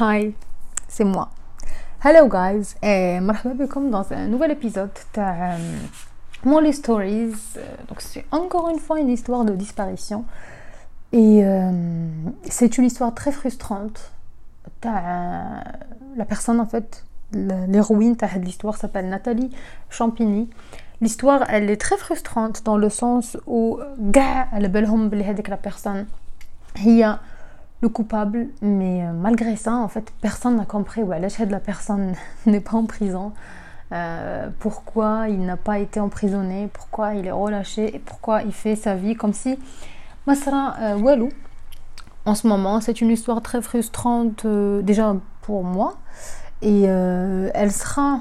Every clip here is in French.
Hi, c'est moi. Hello guys, et مرحبا بكم dans un nouvel épisode تاع Molly Stories. Donc c'est encore une fois une histoire de disparition. Et euh, c'est une histoire très frustrante. T'as la personne en fait, l'héroïne de l'histoire s'appelle Nathalie Champigny. L'histoire, elle est très frustrante dans le sens où gars, elle est la personne. Il y a le coupable, mais euh, malgré ça, en fait, personne n'a compris. Où de la personne n'est pas en prison, euh, pourquoi il n'a pas été emprisonné, pourquoi il est relâché? Et pourquoi il fait sa vie comme si Masra euh, Walou. En ce moment, c'est une histoire très frustrante déjà pour moi. Et elle sera,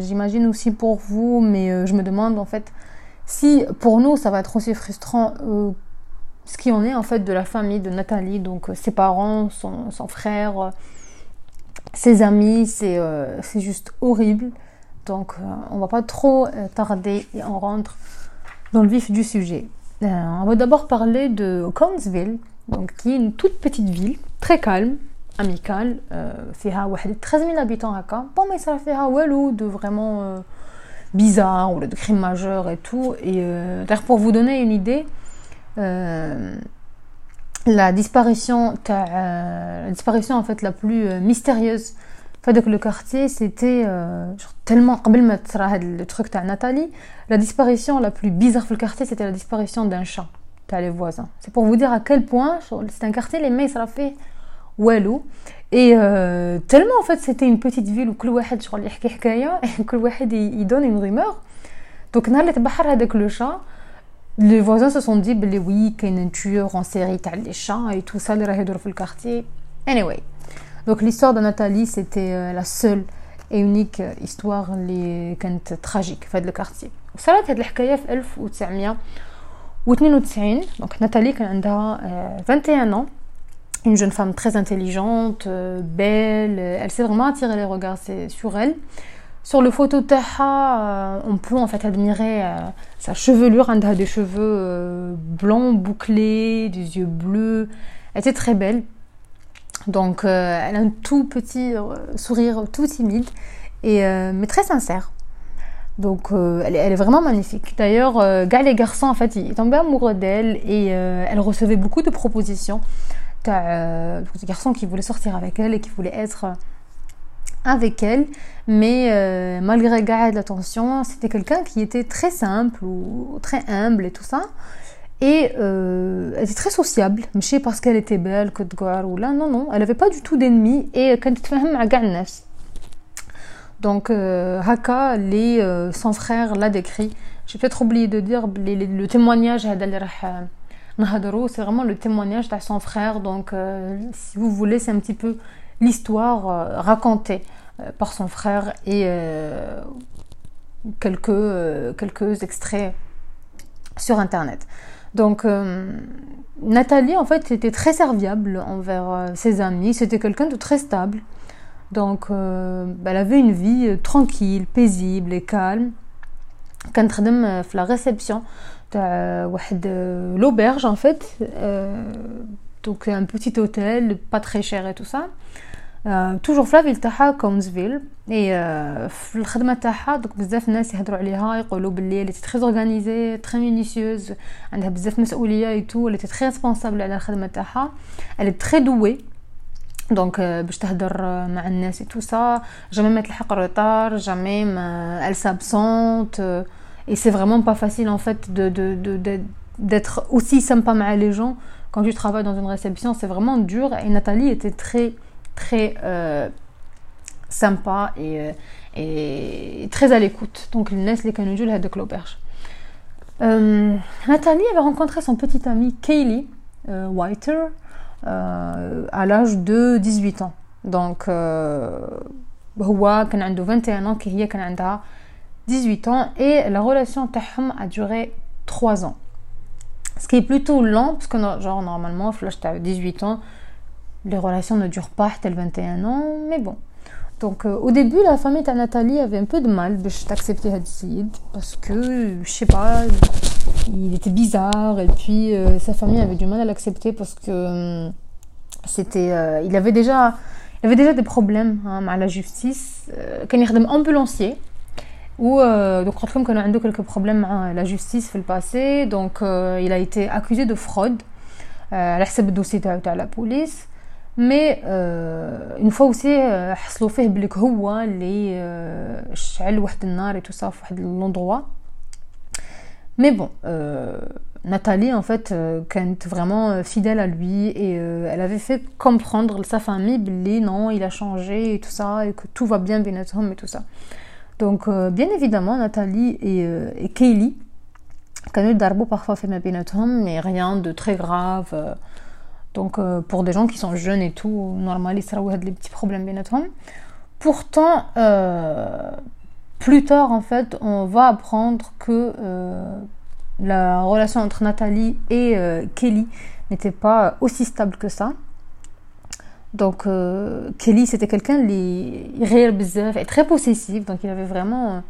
j'imagine aussi pour vous, mais je me demande en fait si pour nous ça va être aussi frustrant ce qui en est en fait de la famille de Nathalie, donc euh, ses parents, son, son frère, euh, ses amis, c'est euh, juste horrible. Donc on va pas trop tarder et on rentre dans le vif du sujet. on va d'abord parler de Conesville, donc qui est une toute petite ville, très calme, amicale, فيها 13 000 habitants هكا bon mais ça فيها والو de vraiment bizarre ou de crime majeur et tout et d'ailleurs pour vous donner une idée euh, la disparition euh, la disparition en fait la plus euh, mystérieuse que le quartier c'était tellement le truc de Nathalie la disparition la plus bizarre le quartier c'était la disparition d'un chat t'as les voisins c'est pour vous dire à quel point c'est un quartier les mecs ça fait walou et tellement en fait c'était une petite ville où كل واحد شغل يحكي حكايه كل واحد il donne une rumeur donc نهار اللي تبحر هذاك le chat les voisins se sont dit ben, oui qu'il y a un tueur en série t'as les chats et tout ça les dans le quartier anyway donc l'histoire de Nathalie c'était euh, la seule et unique histoire les كانت tragique fait le quartier وصارت هاد الحكايه في 1992 donc Nathalie كان عندها 21 ans une jeune femme très intelligente euh, belle elle s'est vraiment attiré les regards sur elle sur le photo Taha, on peut en fait admirer euh, sa chevelure, elle a des cheveux euh, blancs bouclés, des yeux bleus. Elle était très belle. Donc euh, elle a un tout petit sourire tout timide et mais très sincère. Donc elle, est vraiment magnifique. D'ailleurs, gars les garçons en fait, ils tombaient amoureux d'elle et elle recevait beaucoup de propositions. T'as des garçons qui voulaient sortir avec elle et qui voulaient être avec elle, mais euh, malgré l'attention, c'était quelqu'un qui était très simple ou très humble et tout ça. Et euh, elle était très sociable, sais parce qu'elle était belle, que ou là, non, non, elle n'avait pas du tout d'ennemis et quand à Donc, euh, Haka, les, euh, son frère l'a décrit. J'ai peut-être oublié de dire le témoignage c'est vraiment le témoignage de son frère. Donc, si vous voulez, c'est un petit peu l'histoire racontée. Euh, par son frère et euh, quelques, euh, quelques extraits sur internet. Donc Nathalie en fait était très serviable envers ses amis, c'était quelqu'un de très stable. Donc elle avait une vie tranquille, paisible et calme. كانت تخدم في la réception de l'auberge en fait donc un petit hôtel pas très cher et tout ça توجور في لافيل تاعها كونزفيل اي في الخدمه تاعها دوك بزاف الناس يهضروا عليها يقولوا باللي اللي تري اورغانيزي تري مينيسيوز عندها بزاف مسؤوليه اي تو اللي تري ريسبونسابل على الخدمه تاعها اللي تري دوي دونك باش تهدر مع الناس اي تو سا جامي ما تلحق روطار جامي ما ال سابسونت et c'est vraiment pas facile en fait de de d'être aussi sympa مع les gens quand tu travailles dans une réception c'est vraiment dur et Nathalie était très très euh, sympa et, euh, et, très à l'écoute. Donc, il laisse les canudjules de l'auberge. Euh, Nathalie avait rencontré son petit ami Kaylee euh, Whiter euh, à l'âge de 18 ans. Donc, هو كان عنده 21 ans كي كان عندها 18 ans et la relation تاعهم a duré 3 ans. Ce qui est plutôt lent parce que genre normalement في l'âge 18 ans les relations ne durent pas tel 21 ans, mais bon. Donc euh, au début, la famille de Nathalie avait un peu de mal d'accepter Hadid parce que, je sais pas, il était bizarre et puis euh, sa famille avait du mal à l'accepter parce que euh, c'était, il avait déjà, il avait déjà des problèmes hein, à la justice. Quand il était ambulancier, ou donc quand il a eu quelques problèmes à la justice dans le passé, donc il a été accusé de fraude. à la dossier de la police مي اون فوا اوسي حصلوا فيه بليك هو اللي شعل واحد النار تو صاف واحد لوندروا مي بون Nathalie, en fait, euh, كانت vraiment fidèle à lui et euh, elle avait fait comprendre sa famille بلي non, il a changé et tout ça et que tout va bien بيناتهم et tout ça. Donc euh, bien évidemment, Nathalie et, euh, et Kaylee كانوا يضربوا parfois في ما بيناتهم mais rien de très grave. donc euh, pour des gens qui sont jeunes et tout, normalement ils ont des petits problèmes bien entendu. Pourtant, euh, plus tard en fait, on va apprendre que euh, la relation entre Nathalie et Kelly n'était pas aussi stable que ça. Donc Kelly c'était quelqu'un de très possessif, donc il avait vraiment,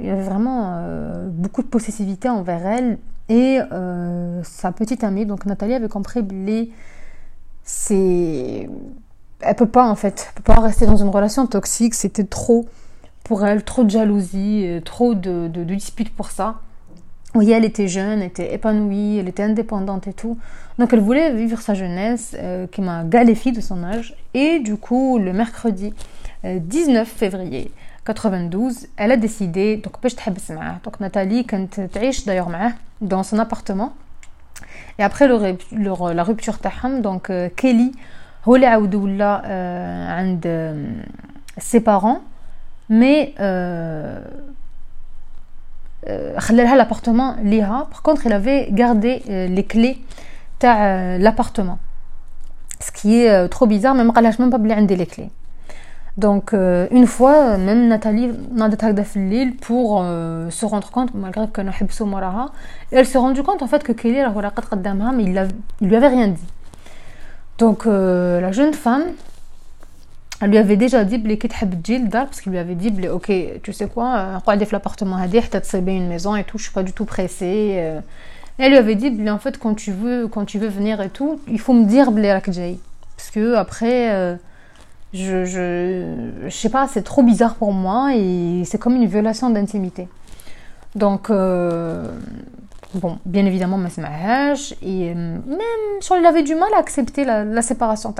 il avait vraiment beaucoup de possessivité envers elle. Et sa petite amie, donc Nathalie, avait compris les c'est, elle peut pas en fait, peut pas rester dans une relation toxique, c'était trop pour elle, trop de jalousie, trop de, de, disputes pour ça. Oui, elle était jeune, elle était épanouie, elle était indépendante et tout. Donc elle voulait vivre sa jeunesse, euh, qui m'a galéfie de son âge. Et du coup, le mercredi 19 euh, février 92, elle a décidé, donc donc Nathalie, quand d'ailleurs dans son appartement. Et après le, le, la rupture taham, donc euh, Kelly, هو اللي عاودوا ولا عند ses parents, mais euh, خلى l'appartement ليها par contre il avait gardé les clés تاع l'appartement ce qui est trop bizarre mais ما قالهاش même pas بلي عندي les clés Donc euh, une fois, même Nathalie n'a fait l'île pour euh, se rendre compte, malgré que nous Maraha, et elle s'est rendue compte en fait que Kelly mais il, il lui avait rien dit. Donc euh, la jeune femme, elle lui avait déjà dit parce qu'il lui avait dit ok tu sais quoi, on l'appartement à dire, t'as une maison et tout, je suis pas du tout pressée. Elle lui avait dit en fait quand tu veux, quand tu veux venir et tout, il faut me dire parce que après je, je, je sais pas, c'est trop bizarre pour moi et c'est comme une violation d'intimité. Donc, euh, bon, bien évidemment, ma et même, il avait du mal à accepter la, la séparation.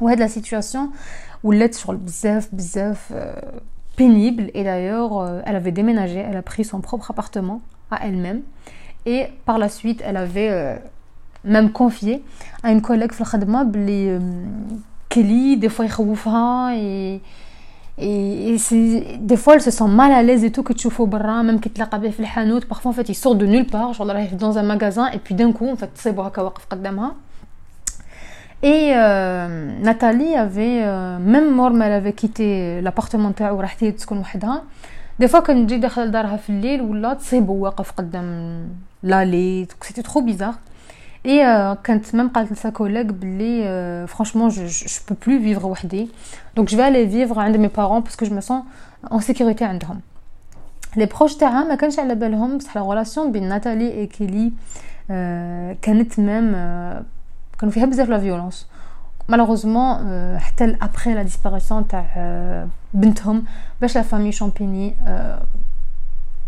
Ouais, de la situation où l'aide sur le bzef, bzef, euh, pénible. Et d'ailleurs, euh, elle avait déménagé, elle a pris son propre appartement à elle-même. Et par la suite, elle avait euh, même confié à une collègue les Kelly, des fois il et et, et des fois elle se sent mal à l'aise et tout que tu fais au bras même qu'il te l'a parfois en fait il sort de nulle part genre il arrive dans un magasin et puis d'un coup en fait c'est bon et euh, Nathalie avait, euh, même Morm, elle avait quitté l'appartement تاعو وراحت هي تسكن وحدها دي فوا كان تجي داخل لدارها في الليل ولا تصيبو واقف قدام لالي سيتي ترو بيزار اي كانت ميم قالت لسا كوليغ بلي فرانشمون جو جو بو بلو فيفر وحدي دونك جو في الي فيفر عند مي بارون باسكو جو مي سون اون سيكوريتي عندهم لي بروش تاعها ما كانش على بالهم بصح لا غولاسيون بين ناتالي اي كيلي كانت ميم كانوا فيها بزاف لا فيولونس malheureusement حتى après la disparition تاع بنتهم باش la famille Champigny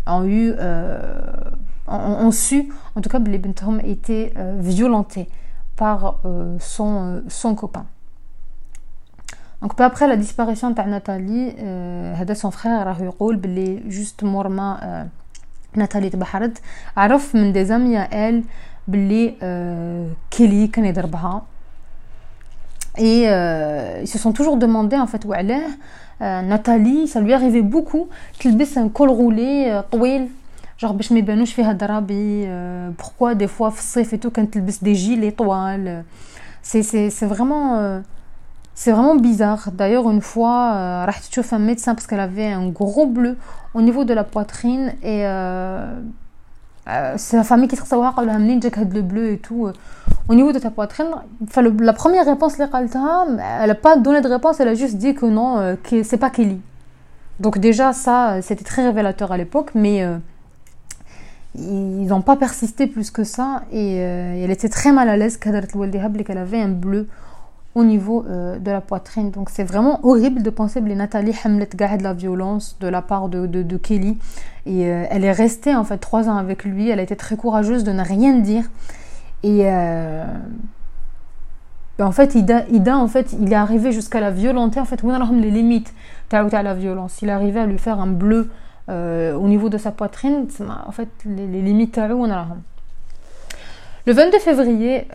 ont eu ont su en tout cas les بنتهم étaient violentées par son son copain donc peu après la disparition تاع ناتالي هذا son frère راه يقول بلي juste مورما ناتالي تبحرت عرف من des amis à elle باللي كيلي كان يضربها et euh, ils se sont toujours demandé en fait وعلاه euh, Nathalie ça lui arrivait beaucoup تلبس un col roulé euh, طويل genre باش ما يبانوش فيها ضرابي euh, pourquoi des fois في الصيف et tout كانت تلبس des gilets طوال c'est c'est c'est vraiment euh, c'est vraiment bizarre. D'ailleurs, une fois, euh, راحت تشوف un médecin parce qu'elle avait un gros bleu au niveau de la poitrine et euh, c'est la famille qui se savoir قالوا لها منين جاك هاد le bleu et tout au niveau de ta poitrine enfin, le, la première réponse اللي قالتها elle a pas donné de réponse elle a juste dit que non euh, que c'est pas Kelly donc déjà ça c'était très révélateur à l'époque mais euh, ils n'ont pas persisté plus que ça et euh, elle était très mal à l'aise qu'elle avait un bleu au niveau euh, de la poitrine. Donc c'est vraiment horrible de penser que Nathalie Hamlet de la violence de la part de, de, Kelly. Et euh, elle est restée en fait trois ans avec lui. Elle a été très courageuse de ne rien dire. Et euh, ben, en fait, Ida, en fait, il est arrivé jusqu'à la violenter. En fait, les limites à la violence. Il est arrivé à lui faire un bleu au niveau de sa poitrine. En fait, les, les limites, le 22 février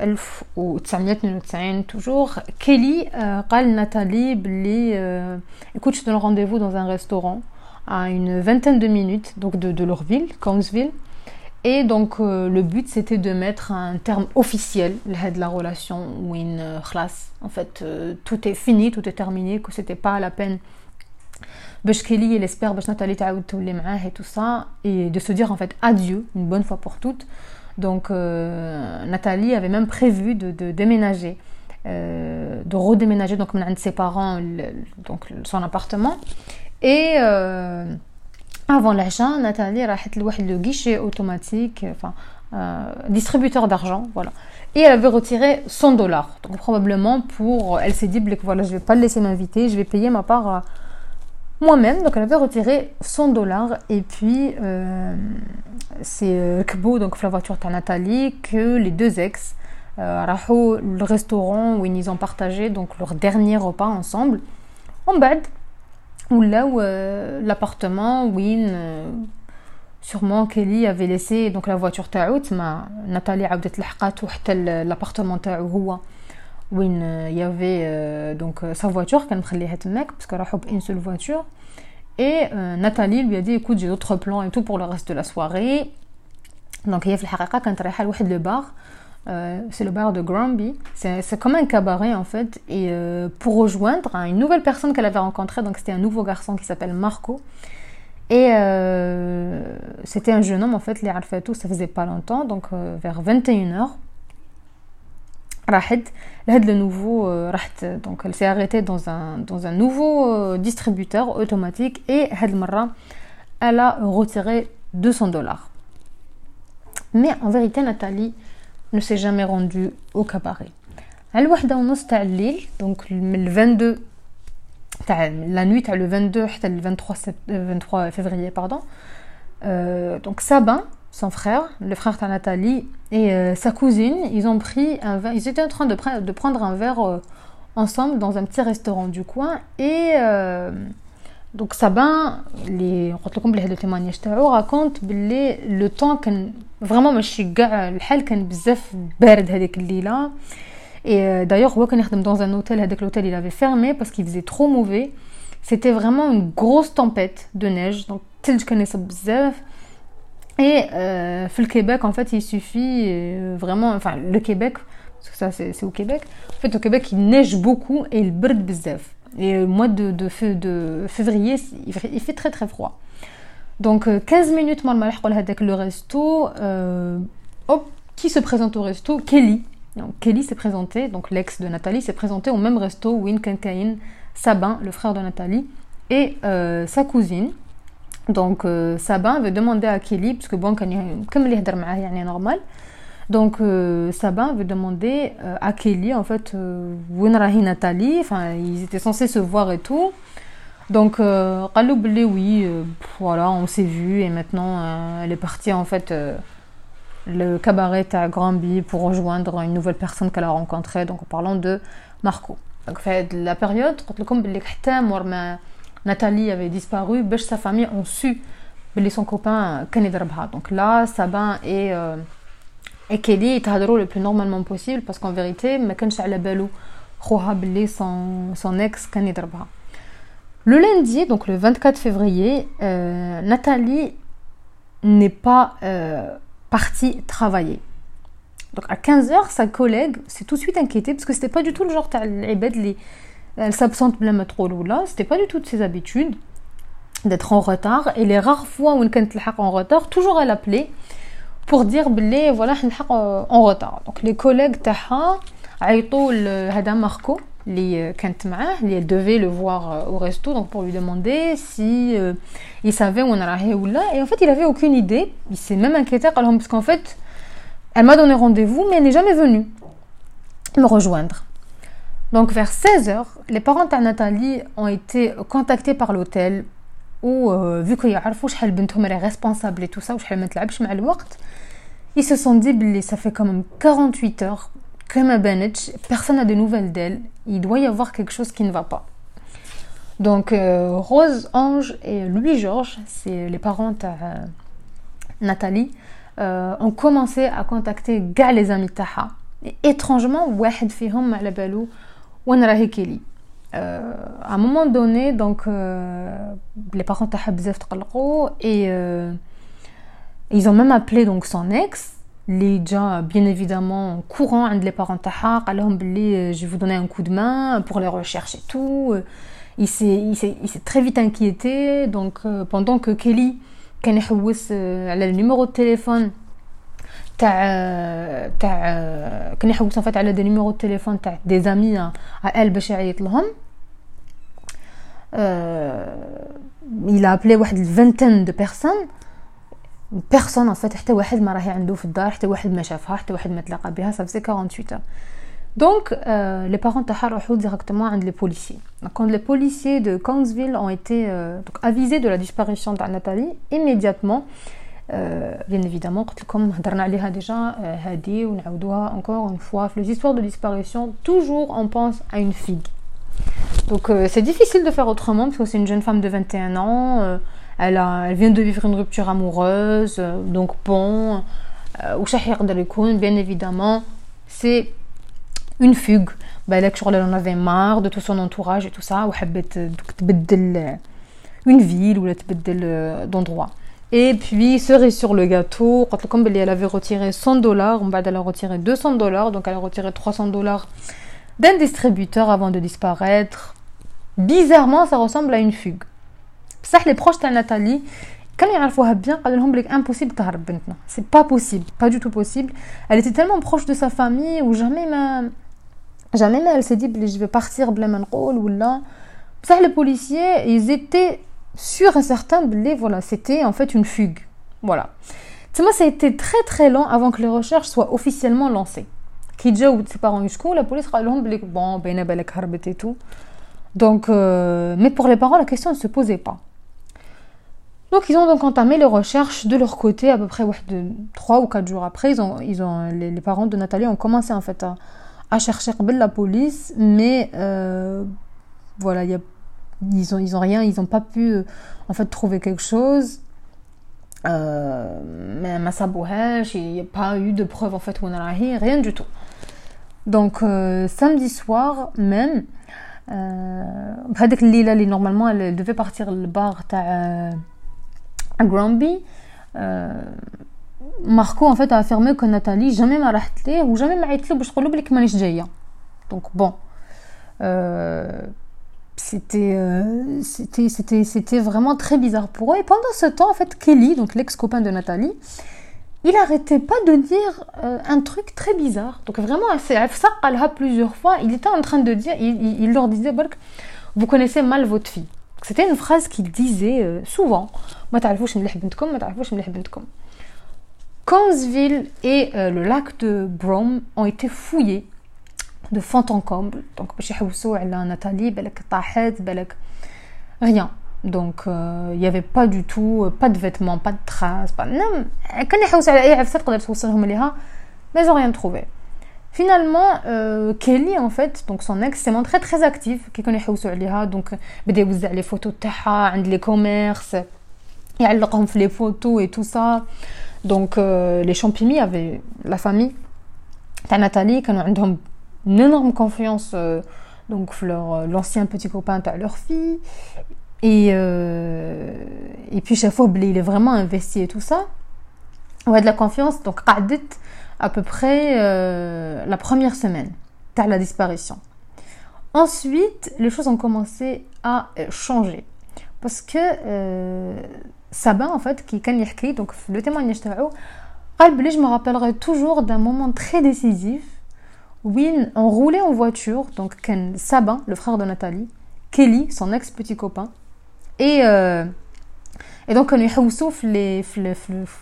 1992 toujours Kelly euh, قال Nathalie بلي euh, écoute je te donne rendez-vous dans un restaurant à une vingtaine de minutes donc de, de leur ville Conesville et donc euh, le but c'était de mettre un terme officiel de la relation où une classe en fait tout est fini tout est terminé que c'était pas la peine باش كيلي espère باش ناتالي تعاود تولي معاه et tout ça et de se dire en fait adieu une bonne fois pour toutes donc euh, Nathalie avait même prévu de, déménager, euh, de redéménager donc de ses parents donc son appartement. Et euh, avant l'achat, Nathalie a le guichet automatique, enfin distributeur d'argent, voilà. Et elle avait retiré 100 dollars. Donc probablement pour, elle s'est dit voilà, je vais pas le laisser m'inviter, je vais payer ma part moi-même. Donc elle avait retiré 100 dollars et puis c'est euh, Kbo, donc la voiture de Nathalie, que les deux ex, euh, le restaurant où ils ont partagé donc leur dernier repas ensemble, en bad, ou là où euh, l'appartement où sûrement Kelly avait laissé donc la voiture تاعو تما Nathalie عاودت لحقات حتى l'appartement تاعو هو وين il y avait donc sa voiture كان مخليها تماك parce que راحوا une seule voiture et euh, Nathalie lui a dit écoute, j'ai d'autres plans et tout pour le reste de la soirée. Donc, il y a quand le bar, euh, c'est le bar de Granby. C'est comme un cabaret en fait. Et euh, pour rejoindre hein, une nouvelle personne qu'elle avait rencontrée, donc c'était un nouveau garçon qui s'appelle Marco. Et c'était un jeune homme en fait, les tout ça faisait pas longtemps, donc vers 21h. Rahed, le nouveau euh, Rahed, donc elle s'est arrêtée dans un, dans un nouveau distributeur automatique et Hadmara, elle a retiré 200 dollars. Mais en vérité, Nathalie ne s'est jamais rendue au cabaret. Elle donc le 22 la nuit le 22 le 23, 23 euh, février pardon euh, donc Sabin son frère, le frère de Nathalie, et euh, sa cousine, ils ont pris un verre, ils étaient en train de, prendre un verre euh, ensemble dans un petit restaurant du coin. Et euh, donc Sabin, les le témoignage raconte le temps vraiment le Et euh, d'ailleurs, dans un hôtel, l'hôtel il avait fermé parce qu'il faisait trop mauvais. C'était vraiment une grosse tempête de neige. Donc, je connaissais et euh, le Québec, en fait, il suffit euh, vraiment, enfin, le Québec, parce que ça, c'est au Québec. En fait, au Québec, il neige beaucoup et il brûle bzef. Et au mois de, février, il fait, très très froid. Donc, 15 euh, minutes, mal avec le resto. Euh, hop, qui se présente au resto? Kelly. Donc, Kelly s'est présenté, donc l'ex de Nathalie, s'est présenté au même resto où Win Kankain, Sabin, le frère de Nathalie, et euh, sa cousine. Donc euh, Sabin veut demander à Kelly, parce que bon, comme les est normal, donc euh, Sabin veut demander euh, à Kelly, en fait, où Nathalie, enfin, ils étaient censés se voir et tout. Donc, euh, oui, voilà, on s'est vu et maintenant elle est partie en fait le cabaret à Granby pour rejoindre une nouvelle personne qu'elle a rencontrée, donc en parlant de Marco. Donc, fait la période, comme Nathalie avait disparu, sa famille ont su que son copain euh, Donc là, Sabin et, euh, et Kelly ils le plus normalement possible parce qu'en vérité, son, son ex Le lundi, donc le 24 février, euh, Nathalie n'est pas euh, partie travailler. Donc à 15h, sa collègue s'est tout de suite inquiétée parce que c'était pas du tout le genre de elle s'absente بلا ما là c'était pas du tout de ses habitudes d'être en retard et les rares fois où elle était en retard toujours elle appelait pour dire بلي voilà en retard donc les collègues تاعها عيطوا لهذا ماركو اللي كانت معاه اللي elle devait le voir au resto donc pour lui demander si euh, il savait où on allait ou là et en fait il avait aucune idée il s'est même inquiété parce qu'en fait elle m'a donné rendez-vous mais elle n'est jamais venue me rejoindre Donc vers 16h, les parents de Nathalie ont été contactés par l'hôtel où euh, vu qu'ils يعرفوا شحال بنتهم est responsable et tout ça وشحال ما تلعبش مع الوقت ils se sont dit que ça fait quand même 48 heures que ma بانتش personne n'a de nouvelles d'elle il doit y avoir quelque chose qui ne va pas donc euh, Rose, Ange et Louis Georges c'est les parents de euh, Nathalie euh, ont commencé à contacter gars les amis تاعها et étrangement واحد فيهم على بالو وين راهي كيلي euh, à un moment donné donc euh, les parents تاعها بزاف تقلقوا et euh, ils ont même appelé donc son ex les gens bien évidemment courant عند les parents تاعها قال لهم بلي je vais vous donner un coup de main pour les recherches et tout il s'est il s'est il s'est très vite inquiété donc pendant que Kelly كان يحوس على le numéro de téléphone تاع تاع كان يحوس en fait على des numéros de téléphone تاع des amis à elle باش يعيط لهم il a appelé واحد الفانتين de personnes personne en fait حتى واحد ما راهي عنده في الدار حتى واحد ما شافها حتى واحد ما تلاقى بها ça faisait 48 heures donc euh, les parents تاعها راحوا directement عند les policiers donc, quand les policiers de Conesville ont été euh, donc, avisés de la disparition de Nathalie immédiatement euh, euh, bien évidemment comme on a déjà euh, Hadi ou encore une fois les histoires de disparition toujours on pense à une figue donc euh, c'est difficile de faire autrement parce que c'est une jeune femme de 21 ans, elle, vient de vivre une rupture amoureuse, donc bon, ou Shahir bien évidemment, c'est une fugue. Bah, elle en avait marre de tout son entourage et tout ça, ou une ville ou d'endroit. Et puis, cerise sur le gâteau, comme elle avait retiré 100 dollars, elle a retiré 200 dollars, donc elle a retiré 300 dollars d'un distributeur avant de disparaître. Bizarrement, ça ressemble à une fugue. Ça, les proches de Nathalie, quand ils voient bien, ils impossible C'est pas possible, pas du tout possible. Elle était tellement proche de sa famille ou jamais jamais elle s'est dit je vais partir ou là. Ça, les policiers, ils étaient sur un certain blé, voilà, c'était en fait une fugue. Voilà. Moi, ça a été très très long avant que les recherches soient officiellement lancées. Qui déjà ou ses parents jusqu'où la police a les bon, ben et tout. Donc, euh, mais pour les parents, la question ne se posait pas. Donc, ils ont donc entamé les recherches de leur côté à peu près de 3 ou 4 jours après. Ils ont, ils ont, les, parents de Nathalie ont commencé en fait à, à chercher la police, mais euh, voilà, il n'y a ils ont, ils ont rien, ils n'ont pas pu euh, en fait trouver quelque chose. Euh, mais Massa il n'y a pas eu de preuve en fait où on a rien du tout. Donc euh, samedi soir même, euh, Lila, normalement elle, devait partir le bar à, euh, à Granby. Euh, Marco en fait a affirmé que Nathalie jamais m'a racheté ou jamais m'a dit que je ne suis pas Donc bon. Euh, c'était c'était c'était vraiment très bizarre pour eux et pendant ce temps en fait Kelly donc l'ex-copain de Nathalie il arrêtait pas de dire euh, un truc très bizarre. Donc vraiment, c'est plusieurs fois. Il était en train de dire, il, leur disait, vous connaissez mal votre fille. C'était une phrase qu'il disait euh, souvent. Conesville et euh, le lac de Brom ont été fouillés de fond en comble. Donc, Nathalie, rien. Donc, euh, il n'y avait pas du tout, euh, pas de vêtements, pas de traces. Pas... Non, quand mais ils n'ont rien trouvé. Finalement, euh, Kelly, en fait, donc son ex, s'est montré très actif. Donc, les photos de les commerces, les photos et tout ça. Donc, les champignons avaient la famille, Nathalie, qui ont une énorme confiance donc l'ancien petit copain de leur fille et, euh, et puis chaque fois, il est vraiment investi et tout ça. A de la confiance. Donc, à peu près euh, la première semaine de la disparition. Ensuite, les choses ont commencé à euh, changer. Parce que euh, Sabin, en fait, qui est donc le témoignage je me rappellerai toujours d'un moment très décisif on roulait en voiture, donc Sabin, le frère de Nathalie, Kelly, son ex-petit copain, et, euh, donc, on est les,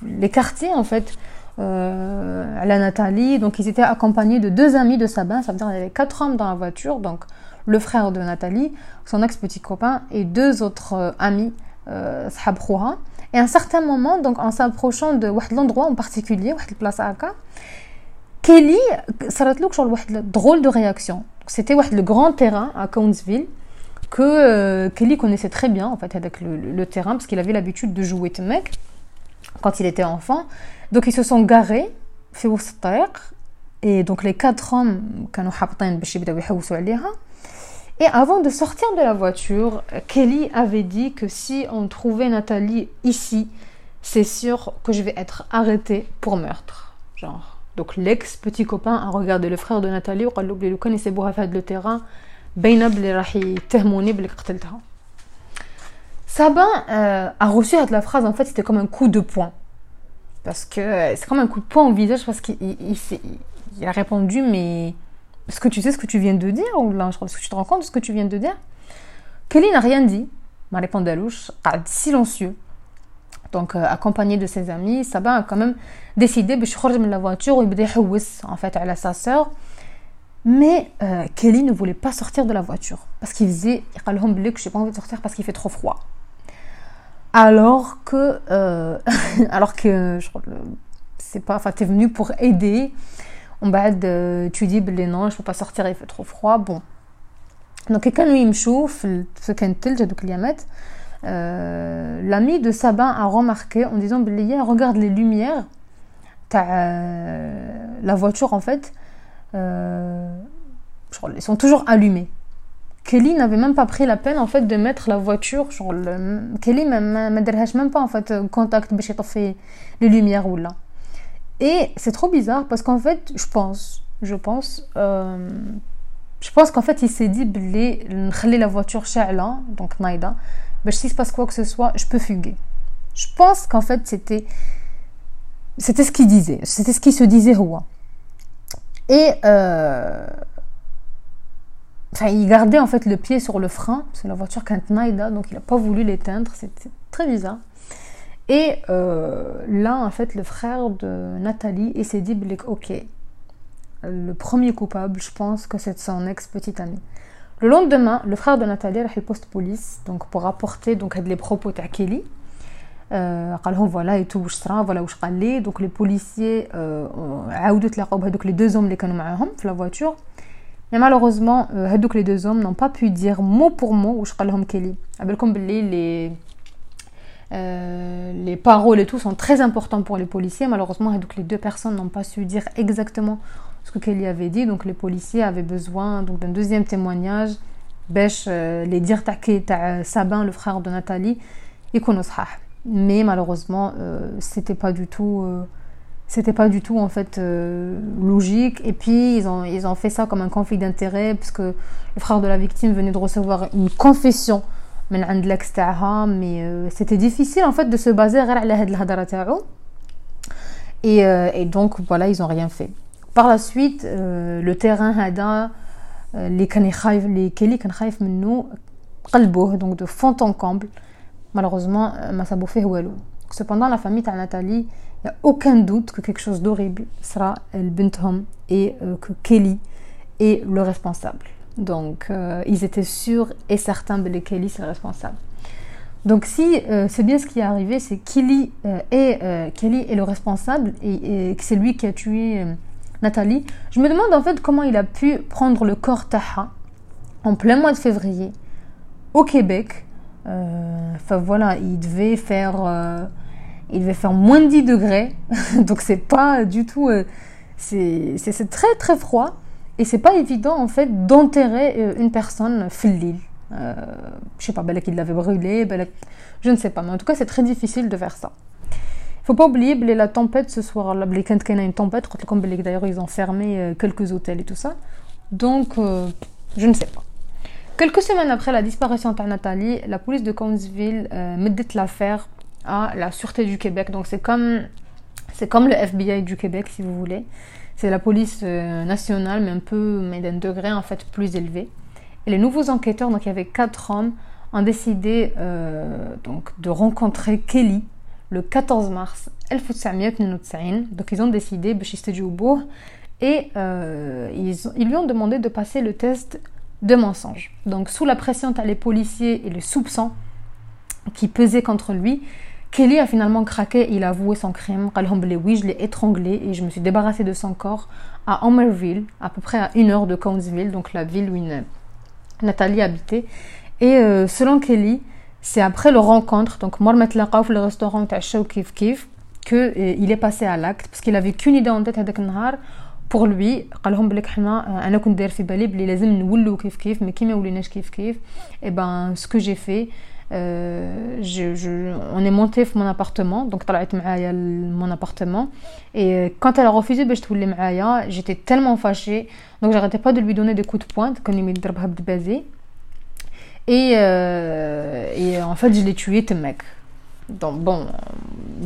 les quartiers, en fait, à la Nathalie. Donc ils étaient accompagnés de deux amis de Sabin, ça veut dire qu'il y avait quatre hommes dans la voiture, donc le frère de Nathalie, son ex-petit copain et deux autres amis, euh, et à un certain moment, donc en s'approchant de l'endroit en particulier, la place Aka, Kelly, ça a une drôle de réaction. C'était le grand terrain à Conesville que euh, Kelly connaissait très bien en fait avec le, terrain parce qu'il avait l'habitude de jouer mec quand il était enfant. Donc ils se sont garés, fait et donc les quatre hommes et avant de sortir de la voiture, Kelly avait dit que si on trouvait Nathalie ici, c'est sûr que je vais être arrêtée pour meurtre. Genre. Donc l'ex petit copain a regardé le frère de Nathalie وقال له لو كان يسيبوها في هذا لو تيران باينه بلي راح يتهموني بلي قتلتها. Sabin euh, a reçu la phrase en fait c'était comme un coup de poing parce que euh, c'est comme un coup de poing au visage parce qu'il il, il a répondu mais est-ce que tu sais ce que tu viens de dire ou là, est-ce que tu te rends compte de ce que tu viens de dire Kelly n'a rien dit, m'a répondu Alouche, silencieux. Donc, euh, accompagné de ses amis, Saba a quand même décidé de sortir de la voiture et de en fait, à sa sœur. Mais euh, Kelly ne voulait pas sortir de la voiture parce qu'il disait que j'ai pas envie de sortir parce qu'il fait trop froid. Alors que, euh, alors que je crois c'est pas, enfin, t'es venu pour aider. On va euh, tu dis bah, non, je ne peux pas sortir, il fait trop froid. Bon. Donc, quelqu'un lui me chauffe, ce qu'elle dit, l'ami de Sabin a remarqué en disant ben regarde les lumières la voiture en fait euh, elles sont toujours allumées Kelly n'avait même pas pris la peine en fait de mettre la voiture genre le, Kelly ما درهاش même pas en fait contact باش يطفي les lumières ou là et c'est trop bizarre parce qu'en fait, je pense, je pense, euh, je pense qu'en fait, il s'est dit, la voiture là, donc Naïda, ben, s'il se passe quoi que ce soit, je peux fuguer. Je pense qu'en fait, c'était, c'était ce qu'il disait, c'était ce qu'il se disait, Roi. Et, euh, enfin, il gardait en fait le pied sur le frein, c'est la voiture quand Naïda, donc il n'a pas voulu l'éteindre, c'était très bizarre. Et euh, là, en fait, le frère de Nathalie, il s'est dit, ok, le premier coupable, je pense que c'est son ex-petite amie. Le lendemain, le frère de Nathalie a poste police donc pour rapporter donc les propos de Kelly. Euh, voilà et tout voilà où je donc les policiers euh, donc les deux hommes les dans la voiture mais malheureusement euh, les deux hommes n'ont pas pu dire mot pour mot où je Kelly les euh, les paroles et tout sont très importants pour les policiers. Malheureusement, donc, les deux personnes n'ont pas su dire exactement ce que Kelly avait dit. Donc les policiers avaient besoin donc d'un deuxième témoignage. Bêche les dire Sabin, le frère de Nathalie, et Mais malheureusement, c'était pas du tout c'était pas du tout en fait logique et puis ils ont, ils ont fait ça comme un conflit d'intérêt parce que le frère de la victime venait de recevoir une confession mais euh, c'était difficile en fait de se baser et, et donc voilà ils ont rien fait par la suite le terrain هذا اللي كان يخايف اللي كيلي كان خايف منه قلبوه donc de fond en comble malheureusement ما سابو فيه والو cependant la famille تاع ناتالي il n'y a aucun doute que quelque chose d'horrible sera البنتهم et que Kelly est le responsable donc, euh, ils étaient sûrs et certains que Kelly c'est le responsable. Donc, si euh, c'est bien ce qui est arrivé, c'est Kelly, euh, et, Kelly est le responsable et, que c'est lui qui a tué Nathalie, je me demande en fait comment il a pu prendre le corps Taha en plein mois de février au Québec. Enfin voilà, il devait faire, il devait faire moins de 10 degrés, donc c'est pas du tout, c'est très très froid. Et c'est pas évident en fait d'enterrer euh, une personne fil euh, je sais pas, belle qu'il l'avait brûlé, je ne sais pas, mais en tout cas c'est très difficile de faire ça. Faut pas oublier la tempête ce soir-là, quand il y a une tempête, d'ailleurs ils ont fermé euh, quelques hôtels et tout ça. Donc je ne sais pas. Quelques semaines après la disparition de Nathalie, la police de Conesville euh, dit l'affaire à la Sûreté du Québec. Donc c'est comme, c'est comme le FBI du Québec si vous voulez. C'est la police euh, nationale, mais un peu, mais d'un degré en fait plus élevé. Et les nouveaux enquêteurs, donc il y avait quatre hommes, ont décidé euh, donc de rencontrer Kelly le 14 mars 1992 donc ils ont décidé et euh, ils, ils lui ont demandé de passer le test de mensonge donc sous la pression t'as les policiers et les soupçons qui pesaient contre lui Kelly a finalement craqué, il a avoué son crime. Oui, je l'ai étranglé et je me suis débarrassée de son corps à Homerville, à peu près à une heure de Conesville, donc la ville où Nathalie habitait. Et euh, selon Kelly, c'est après le rencontre, donc moi le le restaurant Kif Kif, que euh, il est passé à l'acte parce qu'il avait qu'une idée en tête هذاك النهار pour lui قال لهم بلي حنا انا كنت داير في بالي بلي لازم نولوا كيف كيف مي كي ما وليناش كيف كيف et ben ce que j'ai fait euh, je, je, on est monté mon appartement donc طلعت معايا mon appartement et euh, quand elle a refusé باش تولي معايا j'étais tellement fâchée donc j'arrêtais pas de lui donner des coups de pointe كان يضربها بدبازي et, euh, et en fait, je l'ai tué, ce mec. Donc bon,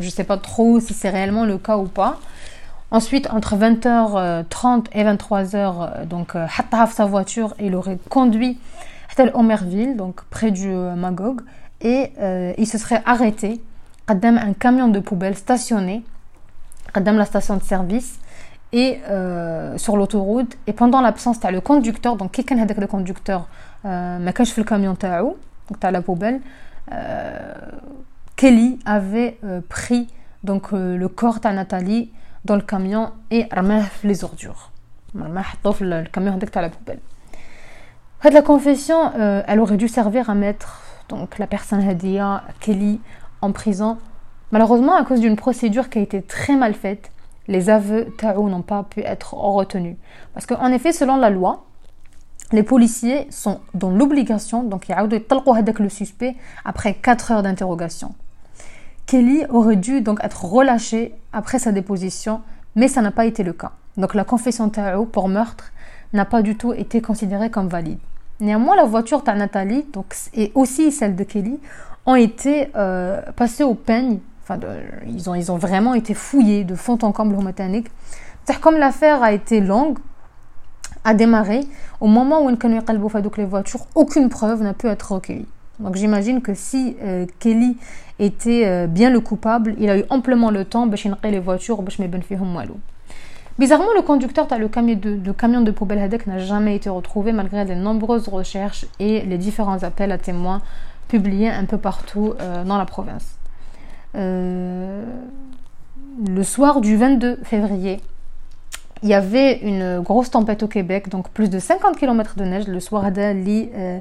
je sais pas trop si c'est réellement le cas ou pas. Ensuite, entre 20h30 et 23h, donc, Hattaf sa voiture, il aurait conduit à Omerville, donc près du Magog, et euh, il se serait arrêté à un camion de poubelle stationné à la station de service et euh, sur l'autoroute. Et pendant l'absence, tu as le conducteur, donc quelqu'un le conducteur ما كانش في الكاميون تاعو تاع لا بوبيل Kelly avait euh, pris donc euh, le corps de Nathalie dans le camion et رماه في les ordures رماه حطوه في الكاميون هذاك تاع la poubelle En fait, la confession, euh, elle aurait dû servir à mettre donc la personne Hadia, Kelly, en prison. Malheureusement, à cause d'une procédure qui a été très mal faite, les aveux Taou n'ont pas pu être retenus. Parce qu'en effet, selon la loi, les policiers sont dans l'obligation, donc il y a le suspect après 4 heures d'interrogation. Kelly aurait dû donc être relâché après sa déposition, mais ça n'a pas été le cas. Donc la confession Tao pour meurtre n'a pas du tout été considérée comme valide. Néanmoins, la voiture de Nathalie donc, et aussi celle de Kelly ont été euh, passées au peigne. Ils, ont, vraiment été fouillés de fond en comble au Comme l'affaire a été longue, a démarré, au moment où les voitures, aucune preuve n'a pu être recueillie. Donc j'imagine que si euh, Kelly était euh, bien le coupable, il a eu amplement le temps de les voitures Bizarrement, le conducteur le camion de, de camion de poubelle Hadek n'a jamais été retrouvé malgré les nombreuses recherches et les différents appels à témoins publiés un peu partout euh, dans la province. Le soir du 22 février, il y avait une grosse tempête au Québec, donc plus de 50 km de neige. Le soir li euh,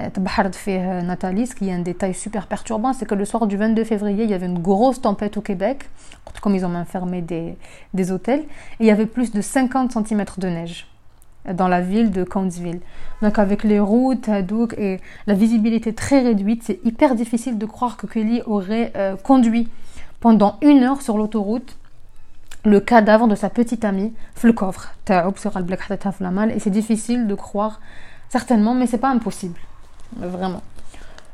euh, fait Nathalie, ce qui est un détail super perturbant, c'est que le soir du 22 février, il y avait une grosse tempête au Québec, comme ils ont enfermé des, des hôtels, et il y avait plus de 50 cm de neige dans la ville de Conesville. Donc avec les routes et la visibilité très réduite, c'est hyper difficile de croire que Kelly aurait euh, conduit pendant une heure sur l'autoroute le cadavre de sa petite amie coffre et c'est difficile de croire certainement mais c'est pas impossible. Vraiment.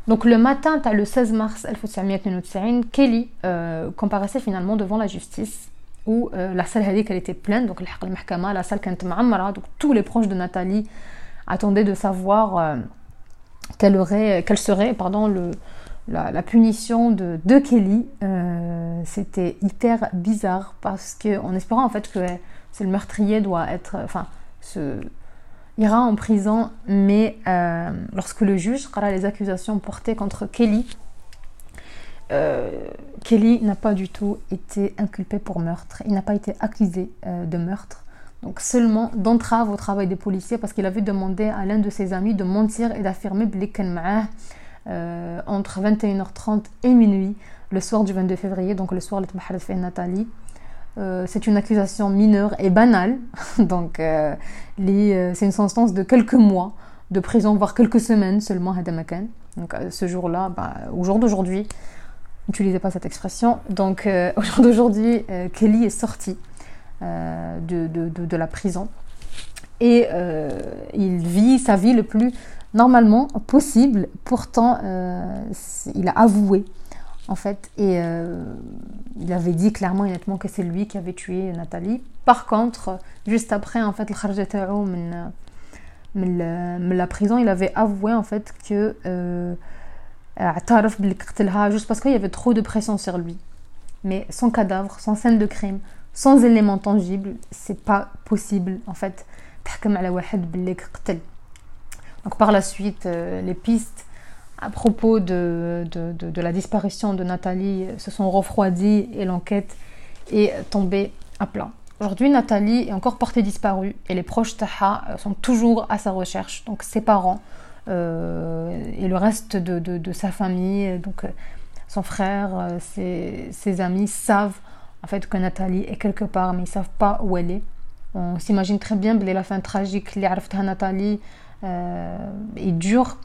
Donc le matin as le 16 mars Kelly euh, comparaissait finalement devant la justice où euh, la salle elle était pleine. Donc la salle donc tous les proches de Nathalie attendaient de savoir euh, quelle, quelle serait pardon le la, punition de, de Kelly, euh, c'était hyper bizarre parce que, en espérant en fait que c'est le meurtrier doit être, enfin, se, ira en prison, mais lorsque le juge les accusations portées contre Kelly, euh, Kelly n'a pas du tout été inculpé pour meurtre, il n'a pas été accusé de meurtre. Donc seulement d'entrave au travail des policiers parce qu'il avait demandé à l'un de ses amis de mentir et d'affirmer qu'il euh, entre 21h30 et minuit le soir du 22 février, donc le soir de fait Nathalie. Euh, c'est une accusation mineure et banale, donc euh, c'est une sentence de quelques mois de prison, voire quelques semaines seulement à Damakan. Donc ce jour-là, bah, au jour d'aujourd'hui, n'utilisez pas cette expression. Donc au jour d'aujourd'hui, Kelly est sorti de, de, de, la prison et il vit sa vie le plus normalement possible. Pourtant, euh, il a avoué, en fait, et euh, il avait dit clairement et nettement que c'est lui qui avait tué Nathalie. Par contre, juste après, en fait, la prison, il avait avoué, en fait, que euh, juste parce qu'il y avait trop de pression sur lui. mais sans cadavre, sans scène de crime, sans éléments tangibles, c'est pas possible en fait. Donc par la suite, euh, les pistes à propos de, de, la disparition de Nathalie se sont refroidies et l'enquête est tombée à plat. Aujourd'hui, Nathalie est encore portée disparue et les proches Taha euh, sont toujours à sa recherche. Donc ses parents euh, et le reste de, sa famille, donc son frère, ses, amis savent en fait que Nathalie est quelque part, mais ils savent pas où elle est. On s'imagine très bien la fin tragique, les Nathalie euh, est dure.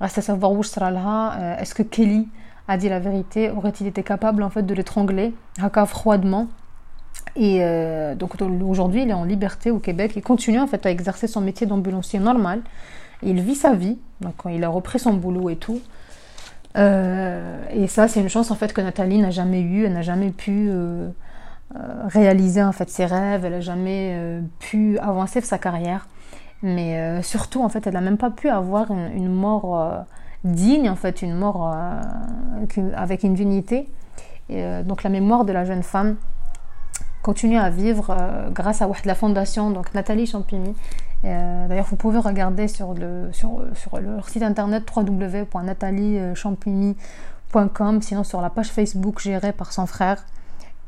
Reste à savoir où sera là. Euh, est-ce que Kelly a dit la vérité? Aurait-il été capable en fait de l'étrangler, Haka froidement et euh, donc aujourd'hui, il est en liberté au Québec. Il continue en fait à exercer son métier d'ambulancier normal. Il vit sa vie. Donc il a repris son boulot et tout. et ça, c'est une chance en fait que Nathalie n'a jamais eu. Elle n'a jamais pu réaliser en fait ses rêves. Elle n'a jamais pu avancer sa carrière. Mais euh, surtout, en fait, elle n'a même pas pu avoir une, mort euh, digne, en fait, une mort euh, avec une dignité. donc la mémoire de la jeune femme continue à vivre grâce à la fondation, donc Nathalie Champigny. D'ailleurs, vous pouvez regarder sur, le, sur, sur leur site internet www.nathaliechampigny.com, sinon sur la page Facebook gérée par son frère.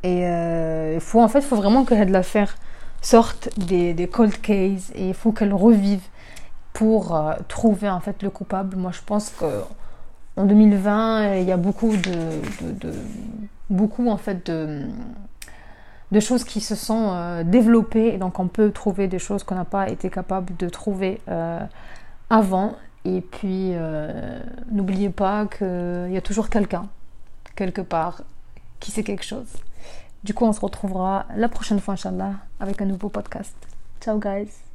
Et il faut, en fait, il faut vraiment que de la faire sortent des, des cold cases et il faut qu'elles revivent pour euh, trouver en fait le coupable. Moi je pense que en 2020 il y a beaucoup de, de, beaucoup en fait de, de choses qui se sont euh, développées donc on peut trouver des choses qu'on n'a pas été capable de trouver euh, avant et puis n'oubliez pas qu'il y a toujours quelqu'un quelque part qui sait quelque chose du coup, on se retrouvera la prochaine fois, Inch'Allah, avec un nouveau podcast. Ciao, guys!